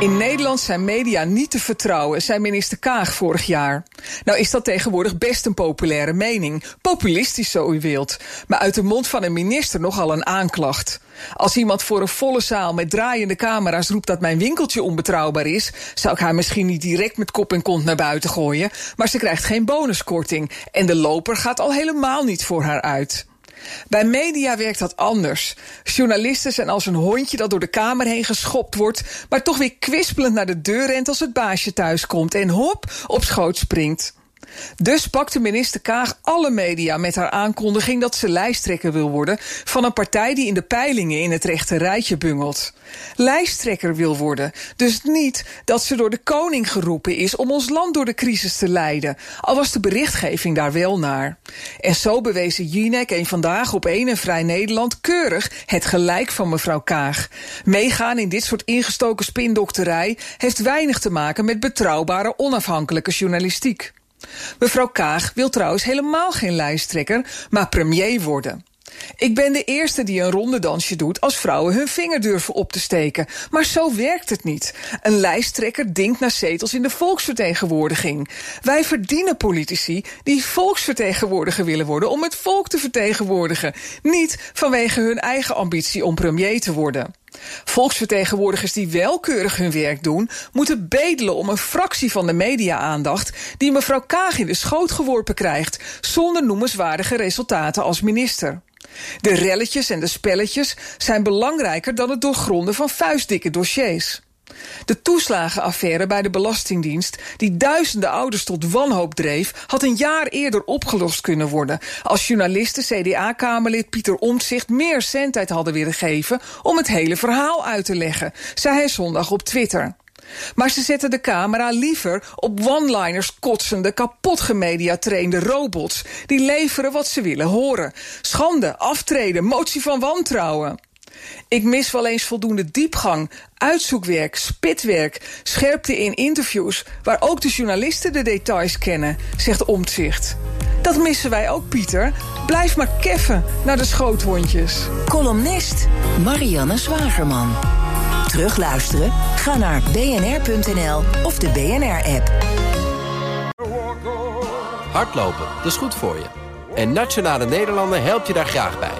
In Nederland zijn media niet te vertrouwen, zei minister Kaag vorig jaar. Nou is dat tegenwoordig best een populaire mening. Populistisch zo u wilt. Maar uit de mond van een minister nogal een aanklacht. Als iemand voor een volle zaal met draaiende camera's roept dat mijn winkeltje onbetrouwbaar is, zou ik haar misschien niet direct met kop en kont naar buiten gooien, maar ze krijgt geen bonuskorting en de loper gaat al helemaal niet voor haar uit. Bij media werkt dat anders. Journalisten zijn als een hondje dat door de kamer heen geschopt wordt, maar toch weer kwispelend naar de deur rent als het baasje thuis komt en hop op schoot springt. Dus pakte minister Kaag alle media met haar aankondiging dat ze lijsttrekker wil worden van een partij die in de peilingen in het rechte rijtje bungelt. Lijsttrekker wil worden, dus niet dat ze door de koning geroepen is om ons land door de crisis te leiden, al was de berichtgeving daar wel naar. En zo bewezen Jinek en vandaag op 1 en Vrij Nederland keurig het gelijk van mevrouw Kaag. Meegaan in dit soort ingestoken spindokterij heeft weinig te maken met betrouwbare onafhankelijke journalistiek. Mevrouw Kaag wil trouwens helemaal geen lijsttrekker, maar premier worden. Ik ben de eerste die een rondedansje doet als vrouwen hun vinger durven op te steken. Maar zo werkt het niet. Een lijsttrekker dinkt naar zetels in de volksvertegenwoordiging. Wij verdienen politici die volksvertegenwoordiger willen worden om het volk te vertegenwoordigen. Niet vanwege hun eigen ambitie om premier te worden. Volksvertegenwoordigers die wel keurig hun werk doen, moeten bedelen om een fractie van de media-aandacht die mevrouw Kaag in de schoot geworpen krijgt, zonder noemenswaardige resultaten als minister. De relletjes en de spelletjes zijn belangrijker dan het doorgronden van vuistdikke dossiers. De toeslagenaffaire bij de Belastingdienst, die duizenden ouders tot wanhoop dreef, had een jaar eerder opgelost kunnen worden. Als journalisten CDA-kamerlid Pieter Omtzigt meer zendtijd hadden willen geven om het hele verhaal uit te leggen, zei hij zondag op Twitter. Maar ze zetten de camera liever op one-liners kotsende, kapot gemediatrainde robots. Die leveren wat ze willen horen. Schande, aftreden, motie van wantrouwen. Ik mis wel eens voldoende diepgang, uitzoekwerk, spitwerk, scherpte in interviews, waar ook de journalisten de details kennen, zegt Omtzigt. Dat missen wij ook, Pieter. Blijf maar keffen naar de schootwondjes. Columnist Marianne Zwagerman. Terugluisteren? Ga naar bnr.nl of de BNR-app. Hardlopen, dat is goed voor je. En Nationale Nederlanden helpt je daar graag bij.